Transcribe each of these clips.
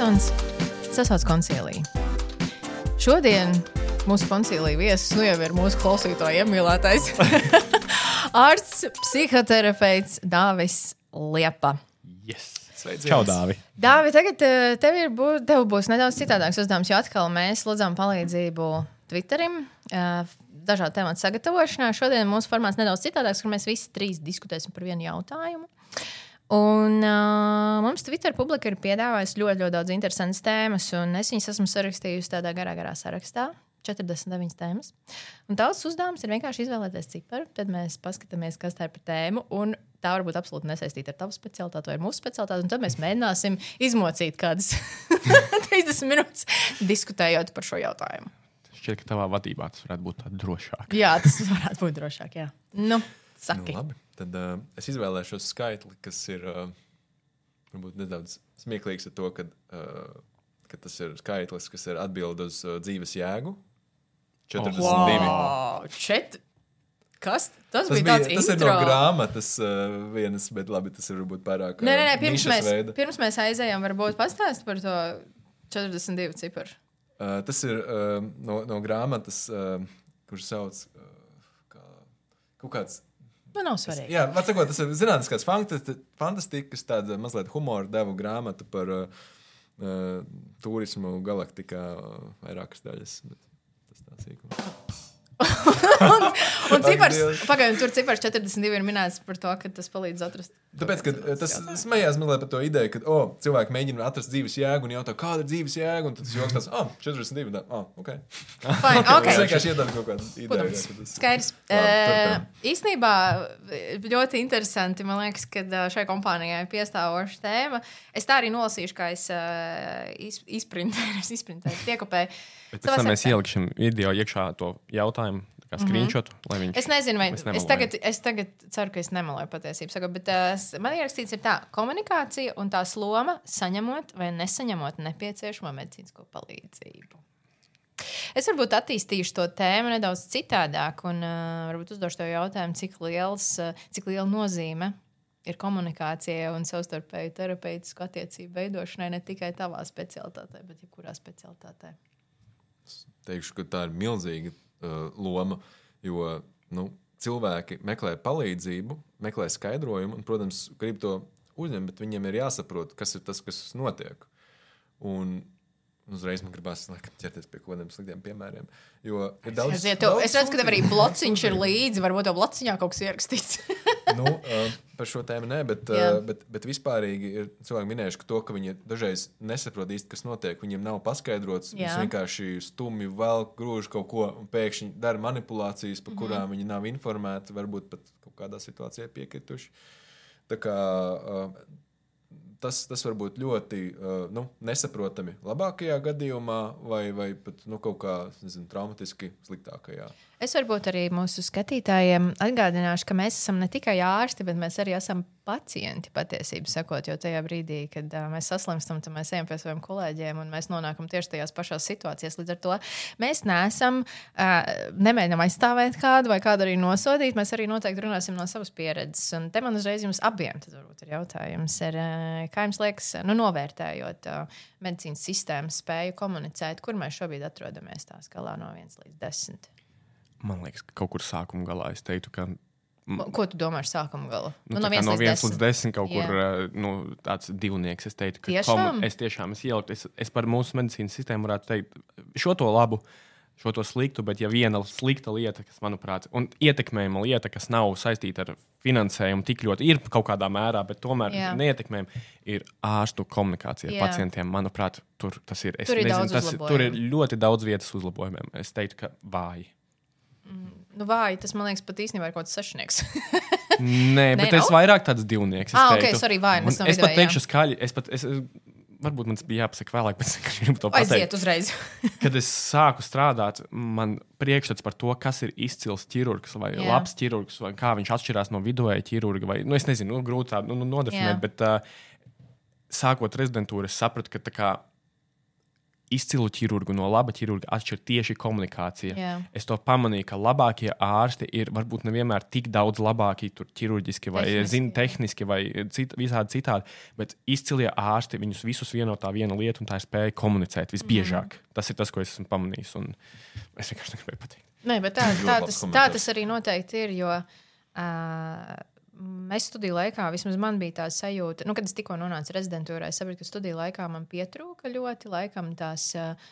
Jansons sasauc koncīliju. Šodien mūsu koncīlija viesis nu jau ir mūsu klausītāja iemīlētais ārsts, psihoterapeits Dāvis Liepa. Yes. Sveiks, Čau, Dāvi. Dāvi, tagad eh, tev, ir, bū, tev būs nedaudz citādāks uzdevums, jo atkal mēs lūdzām palīdzību Twitterim. eh, Dažādu tematu sagatavošanā. Šodien mūsu formāts nedaudz citādāks, kur mēs visi trīs diskutēsim par vienu jautājumu. Un uh, mums Twitter publika ir piedāvājusi ļoti, ļoti daudz interesantas tēmas, un es viņas esmu sarakstījusi tādā garā, garā sarakstā. 49 tēmas. Un tavs uzdevums ir vienkārši izvēlēties ciparu. Tad mēs paskatāmies, kas tā ir par tēmu. Un tā var būt absolūti nesaistīta ar tavu specialitāti vai mūsu specialitāti. Un tad mēs mēģināsim izmocīt kādas 30 minūtes diskutējot par šo jautājumu. Šķiet, ka tavā vadībā tas varētu būt drošāk. Jā, tas varētu būt drošāk. Jā. Nu, saki. Nu, labi, tad uh, es izvēlēšos skaitli, kas ir uh, varbūt nedaudz smieklīgs ar to, ka, uh, ka tas ir skaitlis, kas ir atbild uz uh, dzīves jēgu. 42. Wow, čet... Kas? Tas, Tas, bija bija, tas ir intro. no grāmatas uh, vienas, bet labi, tas ir varbūt pārāk. Nē, nē, nē pirms, mēs, veida. pirms mēs aizējām, varbūt pastāstīt par to 42 ciparu. Uh, tas ir uh, no, no grāmatas, uh, kurš sauc uh, kā, kaut kāds Nu, nav svarīgi. Jā, var sakot, tas ir zinātniskās fantasti- fantastikas, tāda mazliet humora devu grāmata par uh, uh, turismu galaktikā, uh, vairākas daļas. Tas tā sīkums. un un cipars, pagaidām, tur cipars 42 ir minēts par to, ka tas palīdz atrast. Tāpēc, ka tas smējās mazliet par to ideju, ka oh, cilvēki mēģina atrast dzīves jēgu un jautā, kāda ir dzīves jēga. Un tad tas joks tāds, ah, oh, 42. Tā, oh, ok. Fine, Es okay. vienkārši iedodu kaut kādu ideju. Protams, jā, tas- skaidrs. Uh, īsnībā ļoti interesanti. Man liekas, ka ā, šai kompānijai piestāvoša tēma. Es tā arī nolasīšu, kā es uh, iz, izprintēju, izprintēju, piekopēju. Bet pēc tam mēs ieliksim video iekšā to jautājumu, kā screenshot, mm -hmm. viņš Es nezinu, vai es nemelojam. tagad, es tagad ceru, ka es nemeloju patiesību. Saku, bet uh, man ierakstīts, ir tā komunikācija un tās loma saņemot vai nesaņemot nepieciešamo medicīnisko palīdzību. Es varbūt attīstīšu to tēmu nedaudz citādāk, un uh, varbūt uzdošu tev jautājumu, cik, liels, uh, cik liela nozīme ir komunikācijai un savstarpēju terapeitisku attiecību veidošanai ne tikai tavā specialitātē, bet jebkurā specialitātē. Teikšu, ka tā ir milzīga uh, loma, jo nu, cilvēki meklē palīdzību, meklē skaidrojumu, un, protams, grib to uzņemt, bet viņiem ir jāsaprot, kas ir tas, kas notiek. Un uzreiz man gribās laikam, ķerties pie kaut kādiem sliktiem piemēriem. Jo ir daudz, Es, tev, daudz es redzu, ka tev arī blociņš ir līdzi. Varbūt tev blociņā kaut kas ierakstīts. nu, uh, par šo tēmu nē, bet, uh, bet, bet vispārīgi ir cilvēki minējuši ka to, ka viņi dažreiz nesaprot īsti, kas notiek. Viņiem nav paskaidrots. Viņi vienkārši stumji vēl grūž kaut ko un pēkšņi dara manipulācijas, par kurām mm -hmm. viņi nav informēti, varbūt pat kaut kādā situācijā piekrituši. Tā kā, uh, tas, tas var būt ļoti uh, nu, nesaprotami labākajā gadījumā, vai, vai pat nu, kaut kā nezinu, traumatiski sliktākajā. Es varbūt arī mūsu skatītājiem atgādināšu, ka mēs esam ne tikai ārsti, bet mēs arī esam pacienti patiesībā sakot. Jo tajā brīdī, kad uh, mēs saslimstam, tad mēs ejam pie saviem kolēģiem un mēs nonākam tieši tajās pašās situācijās. Līdz ar to mēs neesam, uh, nemēģinām aizstāvēt kādu vai kādu arī nosodīt. Mēs arī noteikti runāsim no savas pieredzes. Un te man uzreiz jums abiem ir jautājums, ir, uh, kā jums liekas, nu, novērtējot uh, medicīnas sistēmas spēju komunicēt, kur mēs šobrīd atrodamies tā skalā no 1 līdz 10. Man liekas, ka kaut kur sākuma galā es teiktu, ka Ko tu domā ar sākuma galu? Nu, no tā kā viens no līdz 1 līdz 10 kaut kur Jā. uh, nu, tāds divnieks. Es teiktu, ka Tiešām? es tiešām es ieliktu, es, es par mūsu medicīnas sistēmu varētu teikt šo to labu. Šo to sliktu, bet ja viena slikta lieta, kas, manuprāt, un ietekmējama lieta, kas nav saistīta ar finansējumu, tik ļoti ir kaut kādā mērā, bet tomēr Jā. neietekmējama, ir ārstu komunikācija Jā. ar pacientiem. Manuprāt, tur tas ir. Es Tur ir daudz tas, tur ir ļoti daudz vietas uzlabojumiem. Es teiktu, ka vāji. Nu, vāji, tas man liekas, pat īstenībā ir kaut kāds sešnieks. Nē, bet Nē, es nav? vairāk tāds divnieks. Ah, ok, sorry, Un es es pat teikšu skaļi. Es pat, es, varbūt man bija jāpasaka vēlāk, bet es gribu to Aiziet pateikt. uzreiz. Kad es sāku strādāt, man priekšstats par to, kas ir izcils ķirurgs vai Jā. Jā. labs ķirurgs, vai kā viņš atšķirās no vidēja ķirurga. Vai, nu, es nezinu, nu, grūti tādu nu, Jā. nodefinēt, bet uh, sākot rezidentūru, es sapratu, ka tā kā, izcilu ķirurgu no laba ķirurga atšķir tieši komunikācija. Jā. Es to pamanīju, ka labākie ārsti ir varbūt nevienmēr tik daudz labāki tur ķirurģiski vai Tehniski, zin, tehniski vai cit, visādi citādi, bet izcilie ārsti viņus visus vieno tā viena lieta, un tā ir spēja komunicēt visbiežāk. Mm. Tas ir tas, ko es esmu pamanījis, un es vienkārši negribēju pateikt. Nē, bet tā, tā, tas, tā tas arī noteikti ir. Jo, uh, Mēs studiju laikā, vismaz man bija tā sajūta, nu, kad es tikko nonācu rezidentūrā, es sapratu, ka studiju laikā man pietrūka ļoti laikam tās uh,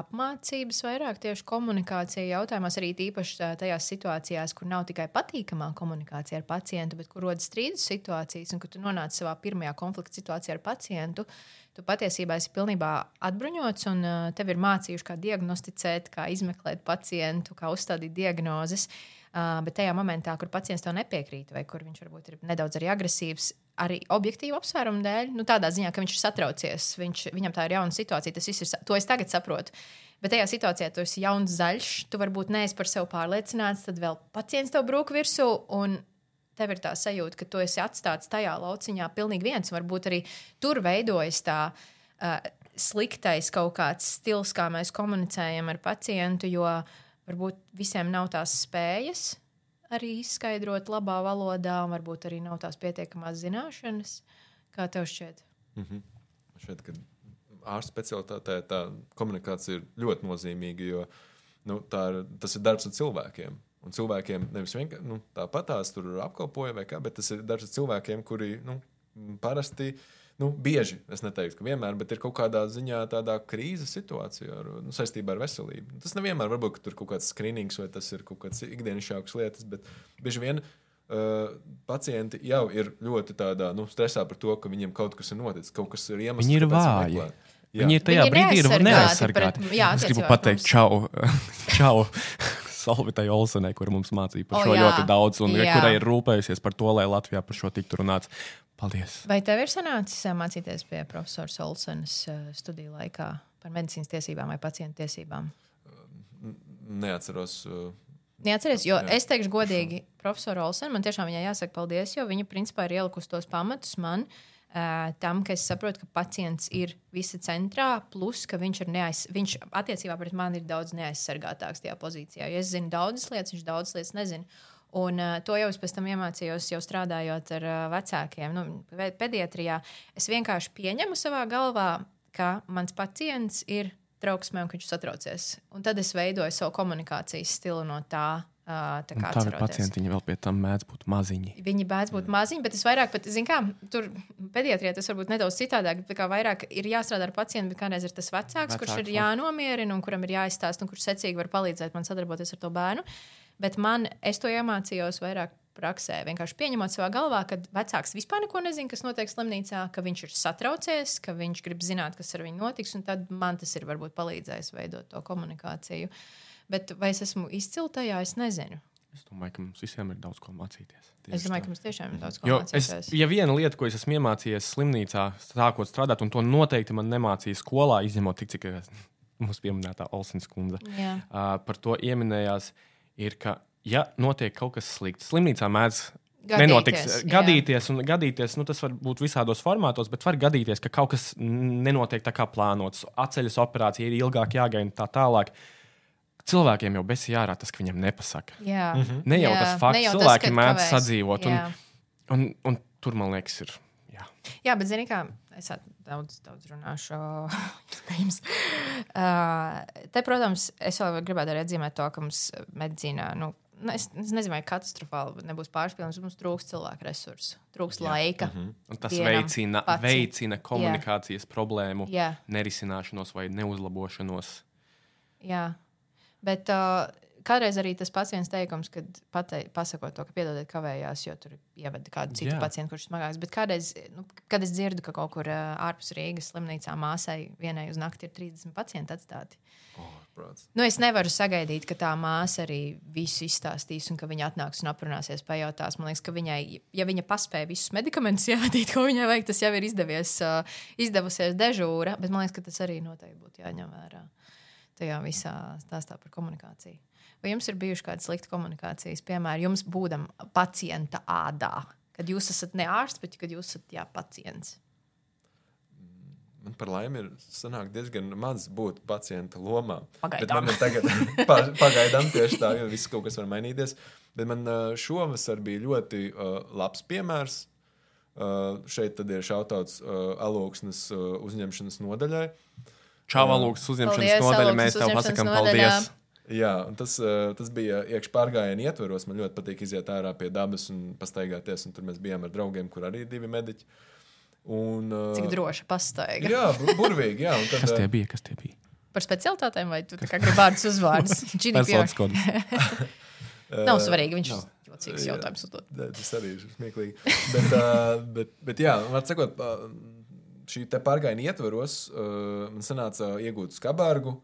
apmācības, vairāk tieši komunikācija jautājumos, arī tīpaši tajās situācijās, kur nav tikai patīkamā komunikācija ar pacientu, bet kur rodas strīdus situācijas, un kur tu nonāc savā pirmajā konflikta situācijā ar pacientu. Tu patiesībā esi pilnībā atbruņots, un uh, tev ir mācījuši, kā diagnosticēt, kā izmeklēt pacientu, kā uzstādīt diagnozes. Uh, bet tajā momentā, kur pacients to nepiekrīt, vai kur viņš varbūt ir nedaudz arī agresīvs, arī objektīvu apsvērumu dēļ, nu, tādā ziņā, ka viņš ir satraucies, viņš, viņam tā ir jauna situācija, tas viss ir, to es tagad saprotu. Bet tajā situācijā tu esi jauns, zaļš, tu varbūt neesi par sevi pārliecināts, tad vēl pacients tev brūk virsū. Tev ir tā sajūta, ka tu esi atstāts tajā lauciņā pilnīgi viens. Varbūt arī tur veidojas tā uh, sliktais kaut kāds stils, kā mēs komunicējam ar pacientu, jo varbūt visiem nav tās spējas arī izskaidrot labā valodā, un varbūt arī nav tās pietiekamās zināšanas. Kā tev šķiet? Šeit, kad ārsta specialitātē tā komunikācija ir ļoti nozīmīga, jo nu, ir, tas ir darbs ar cilvēkiem. Un cilvēkiem nevis vienkārši nu, tāpat tās tur apkalpoja, vai kā, bet tas ir darbs ar cilvēkiem, kuri nu, parasti. Nu, bieži, es neteiktu, ka vienmēr, bet ir kaut kādā ziņā tādā krīzes situācijā ar, nu, saistībā ar veselību. Tas nevienmēr varbūt ka tur kaut kāds skrīnings vai tas ir kaut kāds ikdienišķāks lietas, bet bieži vien uh, pacienti jau ir ļoti tādā, nu, stresā par to, ka viņiem kaut kas ir noticis, kaut kas ir iemesls. Viņi ir vāji. meklē. Jā. Viņi ir tajā Viņi brīdī ir neaizsargāti neaizsargāti. pret- jā, es gribu pateikt, čau, čau Salvitai Olsenai, kur mums mācīja par šo jā. ļoti daudz, un Jā. kurai ir rūpējusies par to, lai Latvijā par šo tiktu runāts. Paldies! Vai tev ir sanācis mācīties pie profesora Solsenas ā, studiju laikā par medicīnas tiesībām vai pacientu tiesībām? Neatceros. Neatceries, jo Jā. es teikšu godīgi, profesora Olsena, man tiešām viņai jāsaka paldies, jo viņa principā ir ielikusi tos pamatus man. Uh, tam, ka es saprotu, ka pacients ir visa centrā, plus ka viņš neaiz, viņš attiecībā pret mani ir daudz neaizsargātāks tajā pozīcijā. Jo es zinu daudzas lietas, viņš daudzas lietas nezina. Un uh, to jau es pēc tam iemācījos, jau strādājot ar uh, vecākiem, nu, pe- pediatrijā. Es vienkārši pieņemu savā galvā, ka mans pacients ir trauksmē un ka viņš satraucies. Un tad es veidoju savu komunikācijas stilu no tā. Uh, tā kā tā ir atceroties. pacienti, viņi vēl pie tam mēdz būt maziņi. Viņi bēdz būt maziņi, bet es vairāk, pat, zinu, kā tur pediatrijā tas varbūt nedaudz citādāk. tā kā Vairāk ir jāstrādā ar pacientu, bet kādreiz ir tas vecāks, vecāks kurš ir jānomierina un kuram ir jāizstāsta, un kurš secīgi var palīdzēt man sadarboties ar to bērnu. Bet man, es to iemācījos vairāk praksē. Vienkārši pieņemot savā galvā, ka vecāks vispār neko nezina, kas notiek slimnīcā, ka viņš ir satraucies, ka viņš grib zināt, kas ar viņu notiks, un tad man tas ir varbūt palīdzējis veidot to komunikāciju. Bet vai es esmu izcila tajā, es nezinu. Es domāju, ka mums visiem ir daudz ko mācīties. Es domāju, ka mums tiešām ir daudz ko Jo es, mācīties. ja viena lieta, ko es esmu iemācījies slimnīcā, sākot strādāt, un to noteikti man nemācīja skolā, izņemot tik, cik es- mums pieminētā Olsens kundze Jā. uh, par to ieminējās, ir, ka, ja notiek kaut kas slikts, slimnīcā mēdz Gadīties, nenotiks. jā. Gadīties, un gadīties, nu, tas var būt visādos formātos, bet var gadīties, ka kaut kas nenotiek tā kā plānots. Atceļas operācija ir ilgāk jāgaida tā tālāk. Cilvēkiem jau bez jārā tas, ka viņam nepasaka. Jā, Ne jau Jā, tas fakts, jau cilvēki ka mēdz kavēs. sadzīvot, un- Jā. Un, un tur, man liekas, ir. Jā. Jā, bet zini, kā es at- daudz, daudz runāšu. Uh, te, protams, es vēl gribētu arī atzīmēt to, ka mums medicīnā, nu, ne- es, es nezinu, vai katastrofāli nebūs pārspīlējums, mums trūks cilvēku resursu, trūks laika. Un tas veicina, pats. veicina komunikācijas problēmu Jā. nerisināšanos vai neuzlabošanos. Jā, bet uh, kādreiz arī tas pats viens teikums, kad patei, pasakot to, ka piedodiet, kavējās, jo tur ievada kādu citu Jā. pacientu, kurš ir smagāks. Bet kādreiz, nu, kad es dzirdu, ka kaut kur uh, ārpus Rīgas slimnīcā māsai vienai uz nakti ir 30 pacienti atstāti. Oh, prāts. Nu, es nevaru sagaidīt, ka tā māsa arī visu izstāstīs, un ka viņa atnāks un aprunāsies, pajautās. Man liekas, ka viņai, ja viņa paspēja visus medikamentus ievadīt, ko viņai vajag, tas jau ir izdevies, uh, izdevusies dežūra. Bet man liekas, ka tas arī noteikti būtu jāņem vērā tajā visā stāstā par komunikāciju. Vai jums ir bijuši kādi slikti komunikācijas, piemēram, jums būdam pacienta ādā, kad jūs esat ne ārsts, bet kad jūs esat jā, pacients? man par laimi ir diezgan maz būt pacienta lomā. Bet Pagaidām. man tagad, pa- pagaidām tieši tā, jo viss kaut kas var mainīties. Bet man uh, šovasar bija ļoti uh, labs piemērs. Uh, šeit tad ir šautauts uh, alūksnes uh, uzņemšanas nodaļai. Čāvalūks uzņemšanas Paldies, nodaļa. Mēs tev pasakām nodaļā. paldies. Jā, un tas, uh, tas bija iekšpārgājienu ietvaros. Man ļoti patīk iziet ārā pie dabas un pastaigāties. Un tur mēs bijām ar draugiem, kur arī ir divi mediķi. Un, uh, Cik droši pastaiga. Jā, bu- burvīgi. Jā, un tad, Kas tie bija? Kas tie bija? Par specialitātēm vai tu kā gribi vārdus uzvārdus? GDPR. Personas kods. Nav svarīgi, viņš ir jocīgs Jā. jautājums. Nē, Tas arī ir smieklīgi. Bet, uh, bet, bet jā, var sakot, uh, šī pārgājiena ietvaros uh, man sanāca iegūt skarbāru.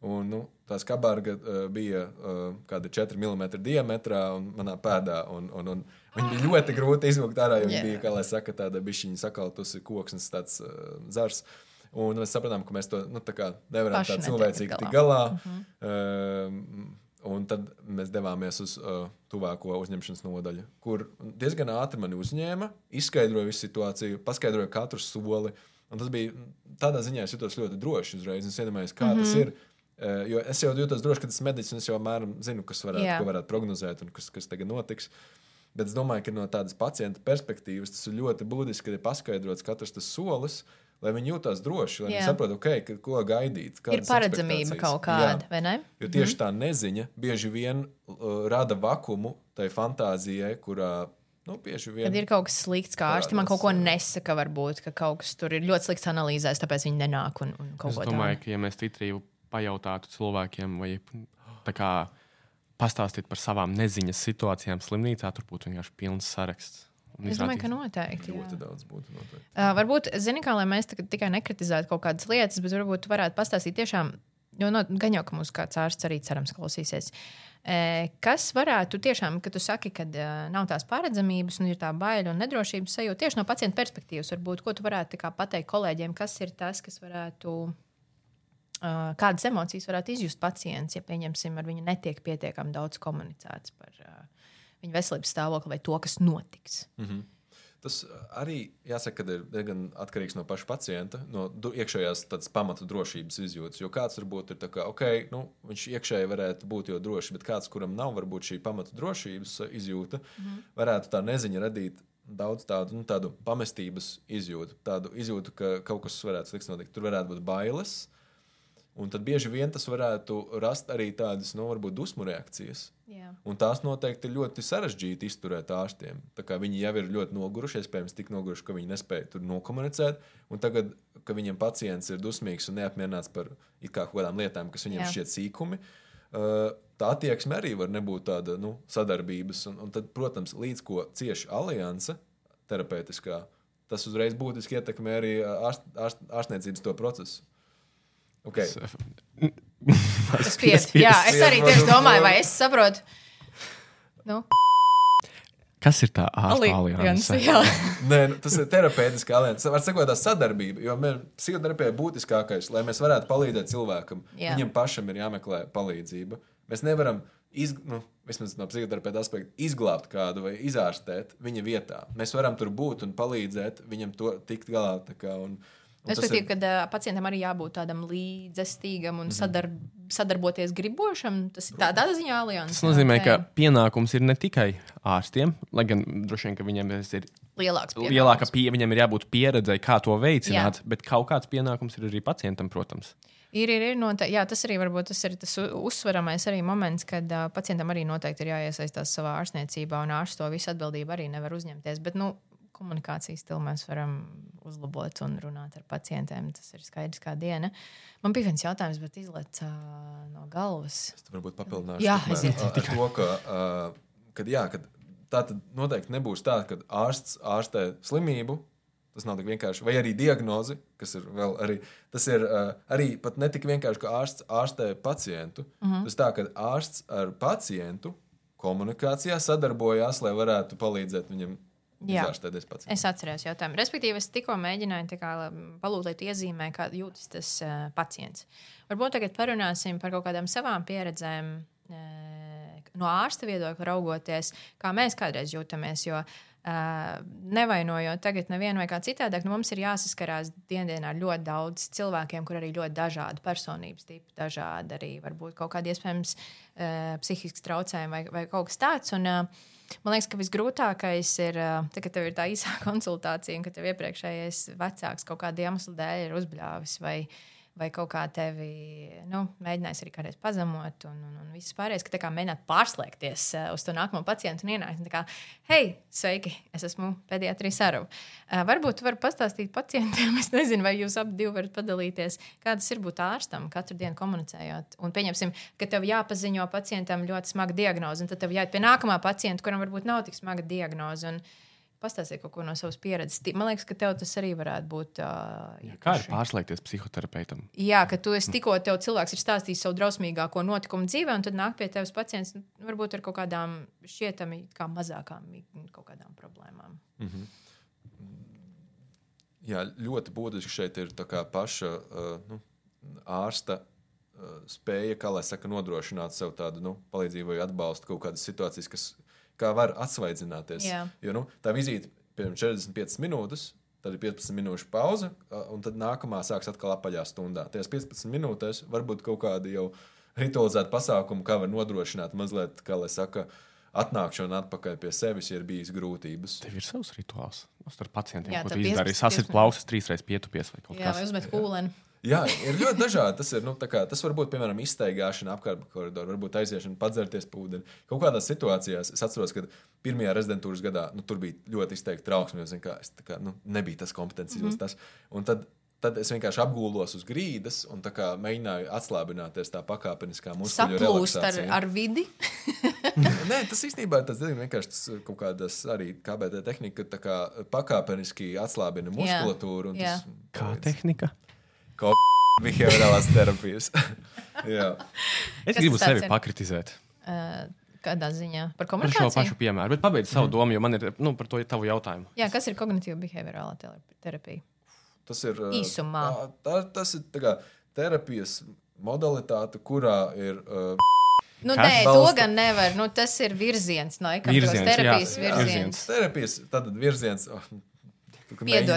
Un, nu, tā skarbāra uh, bija uh, kāda 4 mm diametrā un manā pēdā. Un, un, un viņa bija ļoti grūti izvilkt ārā, jo viņa Jā. bija, kā lai saka, tāda bišķiņa sakaltusi koksnes, tāds uh, zars. Un mēs sapratām, ka mēs to nu, nevaram Paši tā cilvēcīgi galā. tikt galā. Uh, Un tad mēs devāmies uz uh, tuvāko uzņemšanas nodaļu, kur diezgan ātri mani uzņēma, izskaidroja visu situāciju, paskaidroja katru soli. Un tas bija tādā ziņā, es jutos ļoti droši uzreiz. Es iedomājos, kā mm -hmm. tas ir. Uh, jo es jau jūtos droši, ka tas medicis, un es jau apmēram zinu, kas varētu, ko varētu prognozēt un kas, kas tagad notiks. Bet es domāju, ka no tādas pacienta perspektīvas tas ir ļoti būtiski, ka ir paskaidrots katrs solis, lai viņi jūtas droši, lai Jā. viņi saprotu, okay, ka, ko gaidīt. Ir paredzamība kaut Jā. kāda, vai ne? Jo tieši tā neziņa bieži vien uh, rada vakumu tai fantāzijai, kurā nu, bieži vien Kad ir kaut kas slikts, kā ārsti man kaut ko nesaka, varbūt, ka kaut kas tur ir ļoti slikts analīzēs, tāpēc viņi nenāk un, un kaut Es ko domāju, tādu. ka, ja mēs titrību pajautātu cilvēkiem, vai tā kā pastāstīt par savām neziņas situācijām slimnīcā, tur būtu vienkārši pilns saraksts. Es domāju, ka noteikti. ļoti jā. daudz būtu. Noteikti. Uh, varbūt, zini, kā lai mēs tikai nekritizētu kaut kādas lietas, bet varbūt varētu pastāstīt tiešām, jo no, gan jau, ka mūsu kāds ārsts arī cerams klausīsies. E, kas varētu tiešām, kad tu saki, ka uh, nav tās paredzamības, un ir tā baila un nedrošības sajūta, tieši no pacienta perspektīvas, varbūt, ko tu varētu pateikt kolēģiem, kas ir tas, kas varētu, kādas emocijas varētu izjust pacients, ja, pieņemsim, ar viņu netiek pietiekami daudz komunicēts par viņa veselības stāvokli vai to, kas notiks. Tas arī jāsaka, ka ir diezgan atkarīgs no paša pacienta, no iekšējās pamatu drošības izjūtas. Jo kāds varbūt ir ka okay, nu, viņš iekšēji varētu būt jau drošs, bet kāds, kuram nav varbūt šī pamatu drošības uh, izjūta, mm. varētu tā neziņa radīt daudz tādu, nu, tādu pamestības izjūtu, tādu izjūtu, ka kaut kas varētu slikts notikt. Tur varētu būt bailes. Un tad bieži vien tas varētu rast arī tādas, nu, varbūt dusmu reakcijas. Jā. Un tās noteikti ir ļoti sarežģīti izturēt ārstiem. Viņi jau ir ļoti noguruši, iespējams, tik noguruši, ka viņi nespēja tur nokomunicēt. Un tagad, kad viņam pacients ir dusmīgs un neapmierināts par kaut kādām lietām, kas viņam Jā. šķiet sīkumi, uh, tā attieksme arī var nebūt tāda nu, sadarbības. Un, un tad, protams, līdz ko cieši alianse terapeitiskā, tas uzreiz būtiski ietekmē arī ārst, ārst, ārstniecības to procesu. Okay. Tas pietiek. Jā, es arī tieši domāju, vai es saprotu. Nu, Kas ir tā alianse. Nē, nu, tas ir terapeitiskā alianse. Var sakot, tā sadarbība. Jo psihoterapija ir būtiskākais, lai mēs varētu palīdzēt cilvēkam. Jā. Viņam pašam ir jāmeklē palīdzība. Mēs nevaram, iz, nu, vismaz no psihoterapeita aspekta, izglābt kādu vai izārstēt viņa vietā. Mēs varam tur būt un palīdzēt viņam to tikt galā. Kā, un, un tas Respektīvi, ir- ka uh, pacientam arī jābūt tādam līdzestīgam un sadarb sadarboties gribošam. Tas ir tā, tādā ziņā alianses. Tas nozīmē, ka pienākums ir ne tikai ārstiem, lai gan droši vien, ka viņiem ir lielāks pienākums. lielāka pieeja, viņam ir jābūt pieredzēji, kā to veicināt, Jā. bet kaut kāds pienākums ir arī pacientam, protams. Ir, ir, ir noteikti. Jā, tas arī varbūt tas ir tas uzsveramais arī moments, kad uh, pacientam arī noteikti ir jāiesaistās savā ārstniecībā, un ārsts to visu atbildību arī nevar uzņemties. Bet, nu, komunikācijas stilu mēs varam uzlabot un runāt ar pacientiem. Tas ir skaidrs kā diena. Man bija viens jautājums, bet izlaiž uh, no galvas. Es te varbūt papildināšu Jā, tikmēr, aiziet. ar to, ka, uh, kad, jā, kad tā tad noteikti nebūs tā, ka ārsts ārstē slimību. Tas nav tik vienkārši. Vai arī diagnozi, kas ir vēl arī. Tas ir uh, arī pat ne tik vienkārši, ka ārsts ārstē pacientu. Mhm. -huh. Tas tā, ka ārsts ar pacientu komunikācijā sadarbojās, lai varētu palīdzēt viņam Jā. izārstēties pacientam. Es atceros jautājumu. Respektīvi, es tikko mēģināju kā, palūgt iezīmē, kā jūtas tas uh, pacients. Varbūt tagad parunāsim par kaut kādām savām pieredzēm. Uh, no ārsta viedokļa raugoties, kā mēs kādreiz jūtamies. Jo Uh, nevainojot tagad nevienu vai kā citādāk, nu, mums ir jāsaskarās dienā ar ļoti daudz cilvēkiem, kur arī ļoti dažādi personības tipi, dažādi arī varbūt kaut kādi iespējams uh, psihiski traucējumi vai, vai kaut kas tāds. Un, uh, Man liekas, ka visgrūtākais ir, tad, kad tev ir tā īsā konsultācija, un ka tev iepriekšējais vecāks kaut kāda iemesla dēļ ir uzbļāvis vai, vai kaut kā tevi nu, mēģinājis arī kādreiz pazemot, un, un, un viss pārējais, ka kā mēģināt pārslēgties uh, uz to nākamo pacientu un ienākt. Kā, hei, sveiki, es esmu pediatrija Saru. Uh, varbūt var pastāstīt pacientiem, es nezinu, vai jūs abi varat padalīties, kādas ir būt ārstam katru dienu komunicējot. Un pieņemsim, ka tev jāpaziņo pacientam ļoti smaga diagnoze, un tad tev jāiet pie nākamā pacienta, kuram varbūt nav tik smaga diagnoze. Un, Pastāstiet kaut ko no savas pieredzes. Man liekas, ka tev tas arī varētu būt. Uh, Jā, kā ir pārslēgties psihoterapeitam? Jā, ka tu esi tikko tev cilvēks ir stāstījis savu drausmīgāko notikumu dzīvē, un tad nāk pie tevis pacients nu, varbūt ar kaut kādām šķietami kā mazākām kaut kādām problēmām. Mm -hmm. Jā, ļoti būtiski šeit ir paša uh, nu, ārsta uh, spēja, kā lai saka, nodrošināt sev tādu nu, palīdzību vai atbalstu kaut kādas situācijas, kas kā var atsvaidzināties. Jā. Jo nu, tā vizīte pirms 45 minūtes. Tad ir 15 minūšu pauze, un tad nākamā sāksies atkal apaļā stundā. Tajās 15 minūtēs varbūt kaut kādi jau ritualizēti pasākumi, kā var nodrošināt mazliet, kā lai saka, atnākšanu atpakaļ pie sevis, ja ir bijis grūtības. Tev ir savs rituāls. Ar pacientiem, Jā, ko tu izdarīji, sasit plausas, trīsreiz pietupies vai kaut Jā, kas tāds - uzmet kūleni. Jā, ir ļoti dažādi. Tas, ir, nu, kā, tas var būt piemēram iztaigāšana apkārt koridoru, varbūt aiziešana, padzerties pūdeni. Kaut kādās situācijās es atceros, ka pirmajā rezidentūras gadā nu, tur bija ļoti izteikti trauksme. Es, es kā, nu, nebija tas kompetences, mm -hmm. tas. Un tad, tad es vienkārši apgūlos uz grīdas un kā, mēģināju atslābināties tā pakāpeniskā muskuļu relaksācijā. Ar, ar vidi? Nē, tas īstenībā tas diezgan vienkārši tas kaut kādas arī KBT tehnika, kā pakāpeniski atslābina muskulatūru. Jā. Tas, Kā tehnika? Kaut kādas behaviorālās terapijas. es Kas gribu sevi ir? pakritizēt. Uh, Kādā ziņā? Par Par komunikāciju? šo pašu piemēru, bet pabeidz savu mm. domu, jo man ir nu, par to tavu jautājumu. Jā, kas ir kognitīva behaviorālā terapija? Tas ir īsumā. Tā, tā, tas ir kā, terapijas modalitāte, kurā ir. Uh, Nu, Kas? nē, to gan nevar. Nu, tas ir virziens no ekonomikas terapijas jā, virziens. virziens. Terapijas virziens.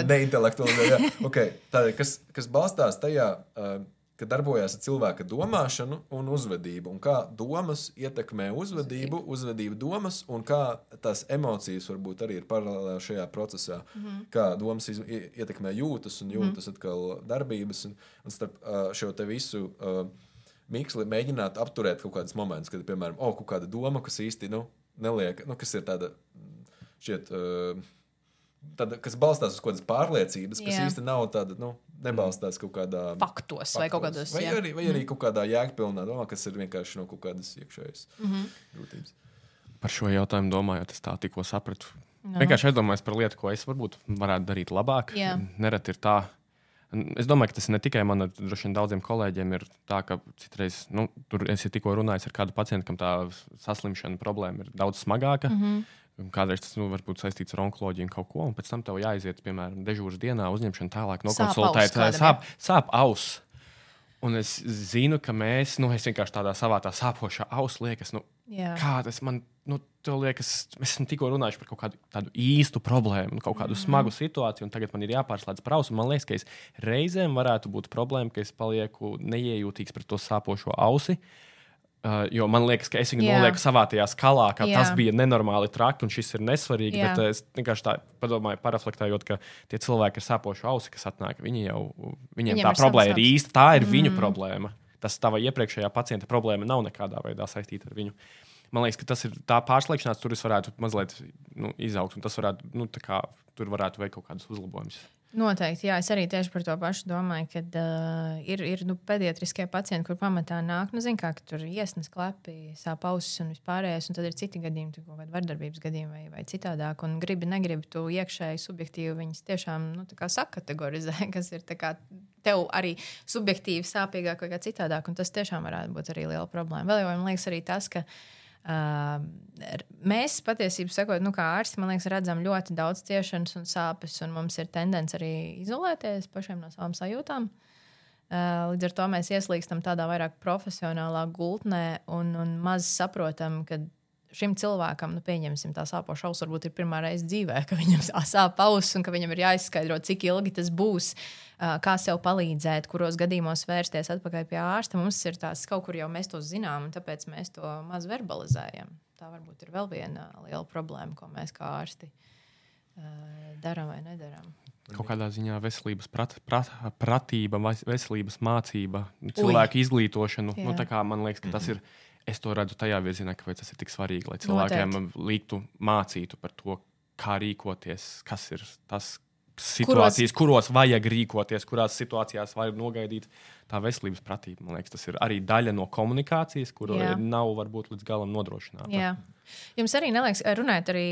Neintelektuāli. okay, tā, kas, kas balstās tajā, uh, ka darbojas cilvēka domāšana un uzvedība, un kā domas ietekmē uzvedību, uzvedība domas, un kā tās emocijas varbūt arī ir paralēli šajā procesā. Mm -hmm. Kā domas ietekmē jūtas un jūtas mm -hmm. atkal darbības, un, un starp uh, šo te visu. Uh, Miksli mēģināt apturēt kaut kādus momentus, kad, piemēram, oh, kaut kāda doma, kas īsti nu, neliek, nu, kas ir tāda šķiet. Uh, Tāda, kas balstās uz kaut kādas pārliecības, kas jā. īstenībā nav tāda, nu, nebalstās kaut kādā faktos, faktos. vai kaut kādos vai arī, vai arī mm. kaut kādā jēgpilnā domā, kas ir vienkārši no kaut kādas iekšējas mm -hmm. grūtības. Par šo jautājumu domājot, es tā tikko sapratu. No. Vienkārši aizdomājos par lietu, ko es varbūt varētu darīt labāk. Jā. Nereti ir tā. Es domāju, ka tas ne tikai man, droši vien daudziem kolēģiem ir tā, ka citreiz, nu, tur es tikko runāju ar kādu pacientu, kam tā saslimšana problēma ir daudz smagāka. Mm -hmm. Kādreiz tas nu, var būt saistīts ar onkoloģiju kaut ko, un pēc tam tev jāiziet, piemēram, dežūras dienā, uzņemšana tālāk, nokonsultēt, sāp, sāp, sāp auss. Un es zinu, ka mēs, nu, es vienkārši tādā savā tā sāpošā ausā liekas, nu, Jā. kā tas man, nu, tev liekas, mēs esam tikko runājuši par kaut kādu tādu īstu problēmu, kaut kādu mm -hmm. smagu situāciju, un tagad man ir jāpārslēdz prausu. Man liekas, ka es reizēm varētu būt problēma, ka es palieku neiejūtīgs pret to sāpošo ausi. Uh, Uh, jo man liekas, ka es viņu Jā. nolieku savā tajā skalā, ka Jā. tas bija nenormāli traki un šis ir nesvarīgi. Jā. Bet uh, es vienkārši tā padomāju, paraflektējot, ka tie cilvēki ar sāpošu ausi, kas atnāk, viņi jau, viņiem Viņam tā problēma ir īsta. Tā ir mm. viņu problēma. Tas tava iepriekšējā pacienta problēma nav nekādā veidā saistīta ar viņu. Man liekas, ka tas ir tā pārslēgšanās, tur es varētu mazliet nu, izaugt, un tas varētu, nu, kā, tur varētu veikt kaut kādus uzlabojumus. Noteikti, jā, es arī tieši par to pašu domāju, ka uh, ir, ir nu, pediatriskie pacienti, kur pamatā nāk, nu, zin, kā, tur iesnas klepi, sāp ausis un vispārējais, un tad ir citi gadījumi, kaut kāda vardarbības gadījumi vai, vai citādāk, un gribi, negribi, tu iekšēji subjektīvi viņas tiešām, nu, tā kā sakategorizē, kas ir kā tev arī subjektīvi sāpīgāk vai kā citādāk, un tas tiešām varētu būt arī liela problēma. Vēl jau man liekas arī tas, ka Uh, mēs patiesībā, sakot, nu, kā ārsti, man liekas, redzam ļoti daudz ciešanas un sāpes, un mums ir tendence arī izolēties pašiem no savām sajūtām. Uh, līdz ar to mēs ieslīgstam tādā vairāk profesionālā gultnē un, un maz saprotam, ka šim cilvēkam, nu, pieņemsim, tā sāpoša auss varbūt ir pirmā reize dzīvē, ka viņam sāp auss un ka viņam ir jāizskaidro, cik ilgi tas būs, kā sev palīdzēt, kuros gadījumos vērsties atpakaļ pie ārsta. Mums ir tās kaut kur jau mēs to zinām, un tāpēc mēs to maz verbalizējam. Tā varbūt ir vēl viena liela problēma, ko mēs kā ārsti darām vai nedarām. Kaut kādā ziņā veselības prat, prat, pratība, veselības mācība, cilvēku Ui. izglītošanu. Nu, kā, man liekas, ka tas ir. Es to redzu tajā virzienā, kāpēc tas ir tik svarīgi, lai cilvēkiem Noteikti. liktu mācītu par to, kā rīkoties, kas ir tas, situācijas, kuros, kuros vajag rīkoties, kurās situācijās vajag nogaidīt. Tā veselības pratība, man liekas, tas ir arī daļa no komunikācijas, kuru nav varbūt līdz galam nodrošināta. Jā. Jums arī neliekas, runājot arī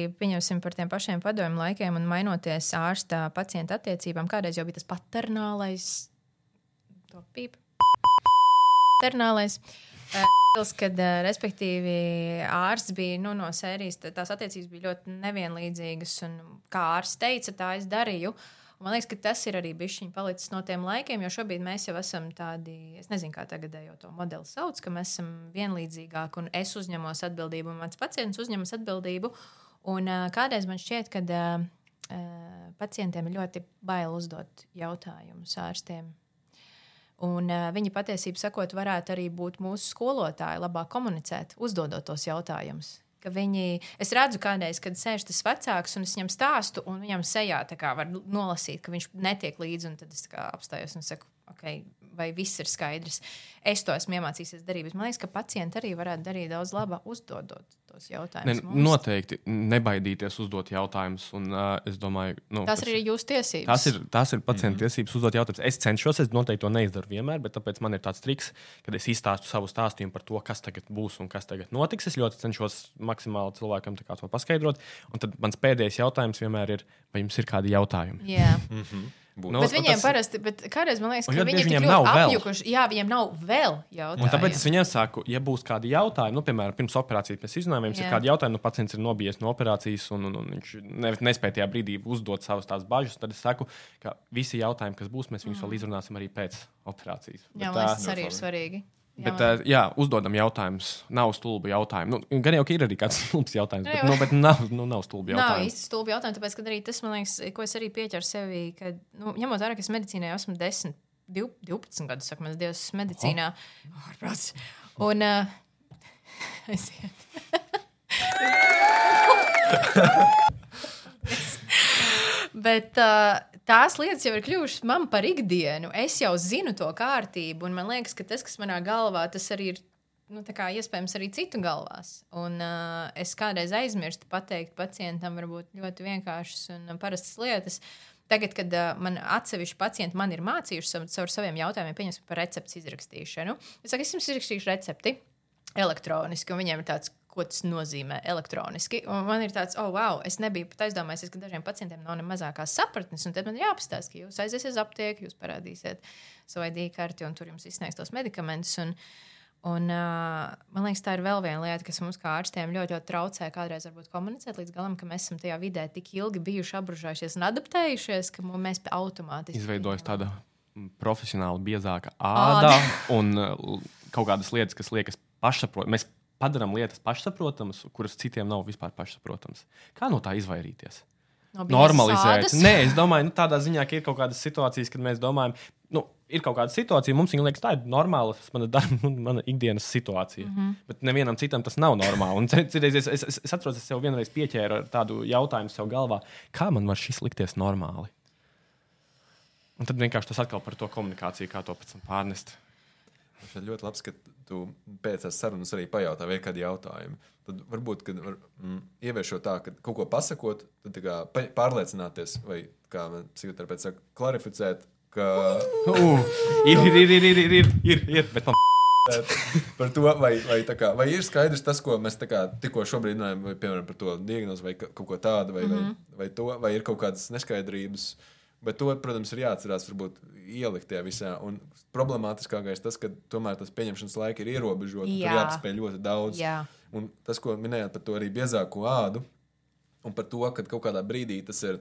par tiem pašiem padomju laikiem un mainoties ārsta pacienta attiecībām, kādreiz jau bija tas paternālais, to pīp, paternālais. Kad, respektīvi, ārsts bija nu, no sērijas, tās attiecības bija ļoti nevienlīdzīgas. Kā ārsts teica, tā es darīju. Un man liekas, ka tas ir arī bijis palicis no tiem laikiem, jo šobrīd mēs jau esam tādi, es nezinu, kā tagadējo to modeli sauc, ka mēs esam vienlīdzīgāki un es uzņemos atbildību, un mans pacients uzņemas atbildību. Un uh, kādreiz man šķiet, ka uh, pacientiem ir ļoti bail uzdot jautājumus ārstiem. Un, uh, viņi patiesībā sakot, varētu arī būt mūsu skolotāji, labāk komunicēt, uzdodot tos jautājumus. Viņi, es redzu, kādreiz, kad sēž tas vecāks un es viņam stāstu, un viņam sejā var nolasīt, ka viņš netiek līdzi. Tad es apstājos un saku, okay, vai viss ir skaidrs. Es to esmu iemācījies darīt, man liekas, ka pacienti arī varētu darīt daudz labāk, uzdodot tos jautājumus. Ne, noteikti nebaidīties uzdot jautājumus. Un, uh, es domāju, nu, tas ir jūsu tiesības. Tas ir, tas ir pacienta mm -hmm. tiesības uzdot jautājumus. Es cenšos, es noteikti to neizdaru vienmēr, bet tāpēc man ir tāds triks, kad es izstāstu savu stāstījumu par to, kas tagad būs un kas tagad notiks. Es ļoti cenšos maksimāli cilvēkam to paskaidrot. Un tad mans pēdējais jautājums vienmēr ir, vai jums ir kādi jautājumi? Yeah. Mm -hmm. Būt. Nu, bet viņiem tas... parasti, bet kādreiz man liekas, ka viņi viņiem nav apjukuši. Jā, viņiem nav vēl jautājumu. Un tāpēc es viņiem saku, ja būs kādi jautājumi, nu, piemēram, pirms operācijas mēs jā. ir kādi jautājumi, nu, pacients ir nobijies no operācijas un, un, un viņš ne, nespēja tajā brīdī uzdot savas tās bažas. Tad es saku, ka visi jautājumi, kas būs, mēs viņus mm. vēl izrunāsim arī pēc operācijas. Jā, bet, tas arī ir svarīgi. Bet, jā, uh, jā, uzdodam jautājumus. Nav stulbi jautājumi. Nu, gan jau ir arī kāds stulbs jautājums, bet, nu, bet nav, nu, nav stulbi jautājumi. Nav īsti stulbi jautājumi, tāpēc, ka arī tas, man liekas, ko es arī pieķeru sevī, ka, nu, ņemot vērā, ka es medicīnā esmu 10, 12 gadus, saka, mans dievs, medicīnā. Ārprāts. Un, uh, aiziet. bet, uh, tās lietas jau ir kļuvušas man par ikdienu. Es jau zinu to kārtību, un man liekas, ka tas, kas manā galvā, tas arī ir. Nu, kā, iespējams, arī citu galvās. Un, uh, es kādreiz aizmirstu pateikt pacientam, varbūt ļoti vienkāršas un parastas lietas. Tagad, kad uh, man atsevišķi pacienti man ir mācījuši caur saviem jautājumiem, pieņemsim par recepti izrakstīšanu, es saku, es jums izrakstīšu recepti elektroniski, un viņiem ir tāds, ko tas nozīmē elektroniski. Un man ir tāds, oh, wow, es nebiju pat aizdomājies, ka dažiem pacientiem nav ne mazākās sapratnes. Tad man ir jāapstāsta, ka jūs aiziesiet uz aptieku, jūs parādīsiet savu ID karti un tur jums izsniegs tos medikamentus. Un, un, uh, man liekas, tā ir vēl viena lieta, kas mums kā ārstiem ļoti, ļoti traucē kādreiz komunicēt līdz galam, ka mēs esam tajā vidē tik ilgi bijuši apbružājušies un adaptējušies, ka mēs automātiski izveidojas tāda profesionāli biezāka āda, āda. un uh, kaut kādas lietas, kas liekas pašsaprotamas padarām lietas pašsaprotamas, kuras citiem nav vispār pašsaprotamas. Kā no tā izvairīties? No Normalizēt. Nē, es domāju, nu, tādā ziņā, ka ir kaut kādas situācijas, kad mēs domājam, nu, ir kaut kāda situācija, mums viņa liekas, tā ir normāla, tas mana, darba, nu, mana ikdienas situācija. Mm -hmm. Bet nevienam citam tas nav normāli. Un, citreiz, es, es, es, es atceros, es sev vienreiz pieķēru ar tādu jautājumu sev galvā, kā man var šis likties normāli. Un tad vienkārši tas atkal par to komunikāciju, kā to pēc tam pārnest. Tas ir ļoti labi, ka tu pēc tam sarunas arī pajautā, vai ir kādi jautājumi. Tad varbūt, kad var, mm, ieviešot tā, ka kaut ko pasakot, tad kā, pārliecināties, vai kā psihoterapeits saka, klarificēt, ka. Uh, ir, ir, ir, ir, ir, ir, ir, ir, bet man. par to, vai, vai, kā, vai ir skaidrs tas, ko mēs kā, tikko šobrīd runājam, vai piemēram par to diagnozi, vai kaut ko tādu, vai, mm -hmm. vai, vai, to, vai ir kaut kādas neskaidrības. Uh, Bet to, protams, ir jāatcerās, varbūt ielikt tajā visā. Un problemātiskākais tas, ka tomēr tas pieņemšanas laika ir ierobežots. Jā. Tur jāpaspēj ļoti daudz. Jā. Un tas, ko minējāt par to arī biezāko ādu, un par to, ka kaut kādā brīdī tas ir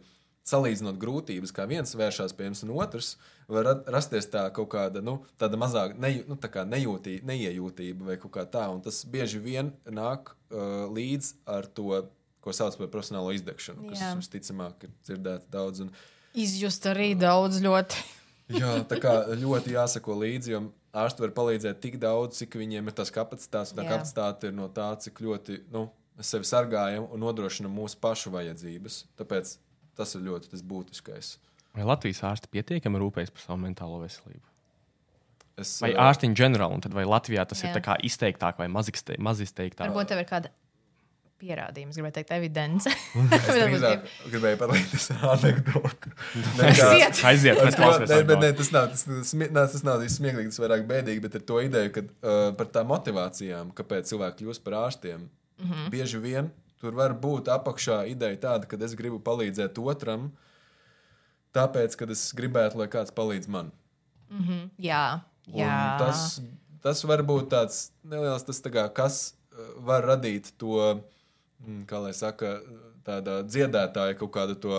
salīdzinot grūtības, kā viens vēršas pie jums, un otrs var ra- rasties tā kaut kāda nu, mazāk ne, nu, kā nejūtī, neiejūtība vai kaut kā tā. Un tas bieži vien nāk uh, līdz ar to, ko sauc par profesionālo izdegšanu, kas visticamāk ir dzirdēts daudz. Un, Izjust arī daudz ļoti. Jā, tā kā ļoti jāsako līdzi, jo ārsti var palīdzēt tik daudz, cik viņiem ir tas kapacitātes. Tā Jā. kapacitāte ir no tā, cik ļoti nu, mēs sevi sargājam un nodrošinam mūsu pašu vajadzības. Tāpēc tas ir ļoti tas būtiskais. Vai Latvijas ārsti pietiekami rūpējas par savu mentālo veselību? Es, Vai ārsti in general, un tad vai Latvijā tas Jā. ir tā kā izteiktāk vai mazikste- mazizteiktāk? Varbūt tev ir kāda pierādījums, gribētu teikt, evidence. Es drīzāk gribēju pateikt, anekdoti. Aiziet! Aiziet, mēs Ar to- klausāmies. Nē, nē, tas nav tas, tas, nē, tas nav smieklīgi, tas vairāk bēdīgi, bet ar to ideju, ka uh, par tām motivācijām, kāpēc cilvēki kļūst par ārstiem, mm Mhm. -hmm. bieži vien tur var būt apakšā ideja tāda, ka es gribu palīdzēt otram, tāpēc, ka es gribētu, lai kāds palīdz man. Jā, Un jā. Tas, tas var būt tāds neliels, tas tā kā, kas uh, var radīt to, mm, kā lai saka, tāda dziedātāja kaut kādu to